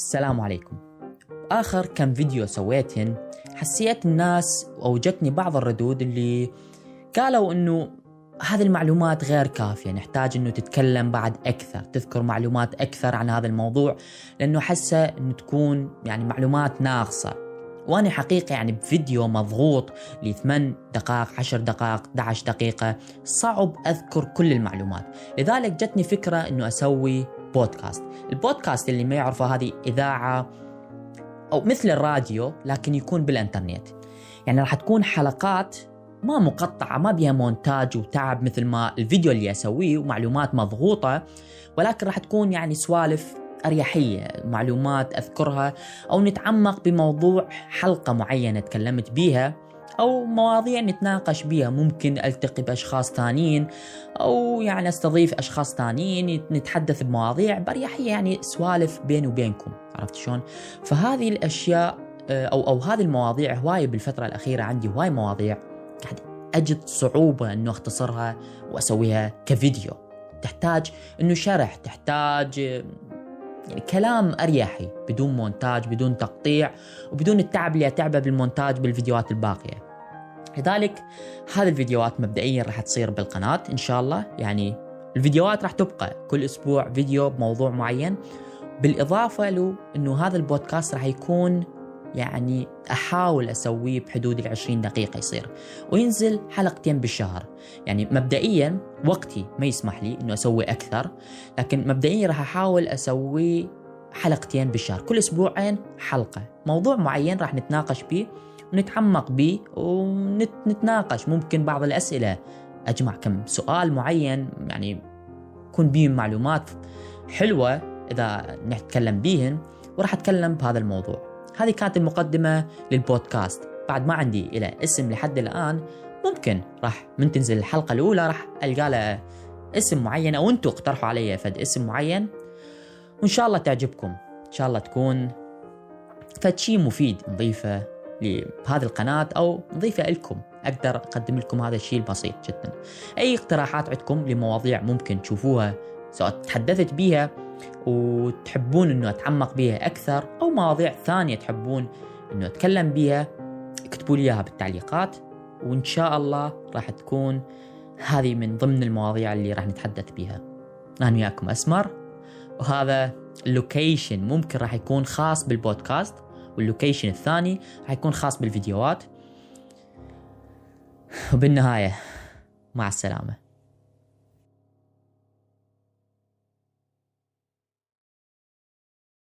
السلام عليكم. آخر كم فيديو سويتهن حسيت الناس أو جتني بعض الردود اللي قالوا إنه هذه المعلومات غير كافية نحتاج إنه تتكلم بعد أكثر تذكر معلومات أكثر عن هذا الموضوع لأنه حاسة إنه تكون يعني معلومات ناقصة. وأنا حقيقة يعني بفيديو مضغوط ل 8 دقائق 10 دقائق 11 دقيقة صعب أذكر كل المعلومات. لذلك جتني فكرة إنه أسوي بودكاست. البودكاست اللي ما يعرفه هذه إذاعة أو مثل الراديو لكن يكون بالإنترنت. يعني راح تكون حلقات ما مقطعة ما بيها مونتاج وتعب مثل ما الفيديو اللي أسويه ومعلومات مضغوطة ولكن راح تكون يعني سوالف أريحية معلومات أذكرها أو نتعمق بموضوع حلقة معينة تكلمت بيها. أو مواضيع نتناقش بيها. ممكن ألتقي بأشخاص ثانيين أو يعني أستضيف أشخاص ثانيين نتحدث بمواضيع بأريحية يعني سوالف بيني وبينكم عرفت شلون؟ فهذه الأشياء أو أو هذه المواضيع هواية بالفترة الأخيرة عندي هواي مواضيع قاعد أجد صعوبة أنه أختصرها وأسويها كفيديو. تحتاج أنه شرح تحتاج يعني كلام أريحي بدون مونتاج بدون تقطيع وبدون التعب اللي أتعبه بالمونتاج بالفيديوهات الباقية. لذلك هذه الفيديوهات مبدئيا راح تصير بالقناة إن شاء الله. يعني الفيديوهات راح تبقى كل أسبوع فيديو بموضوع معين. بالإضافة له أنه هذا البودكاست راح يكون يعني أحاول أسويه بحدود العشرين دقيقة يصير. وينزل حلقتين بالشهر. يعني مبدئيا وقتي ما يسمح لي أنه أسوي أكثر. لكن مبدئيا راح أحاول أسوي حلقتين بالشهر. كل أسبوعين حلقة. موضوع معين راح نتناقش به ونتعمق به ونتناقش. ممكن بعض الأسئلة. أجمع كم سؤال معين يعني يكون بهم معلومات حلوة إذا نتكلم بيهن وراح أتكلم بهذا الموضوع. هذه كانت المقدمة للبودكاست. بعد ما عندي إلى اسم لحد الآن ممكن راح من تنزل الحلقة الأولى راح ألقى له اسم معين أو أنتم اقترحوا علي فد اسم معين. وإن شاء الله تعجبكم. إن شاء الله تكون فد شيء مفيد نضيفه لهذه القناة أو نضيفه لكم. أقدر أقدم لكم هذا الشيء البسيط جدا. أي اقتراحات عندكم لمواضيع ممكن تشوفوها سواء تحدثت بيها وتحبون إنه أتعمق بيها أكثر أو مواضيع ثانية تحبون إنه أتكلم بيها اكتبوا لي إياها بالتعليقات. وإن شاء الله راح تكون هذه من ضمن المواضيع اللي راح نتحدث بيها. أنا وياكم أسمر. وهذا ال location ممكن راح يكون خاص بالبودكاست. وال location الثاني راح يكون خاص بالفيديوهات. وبالنهاية مع السلامة.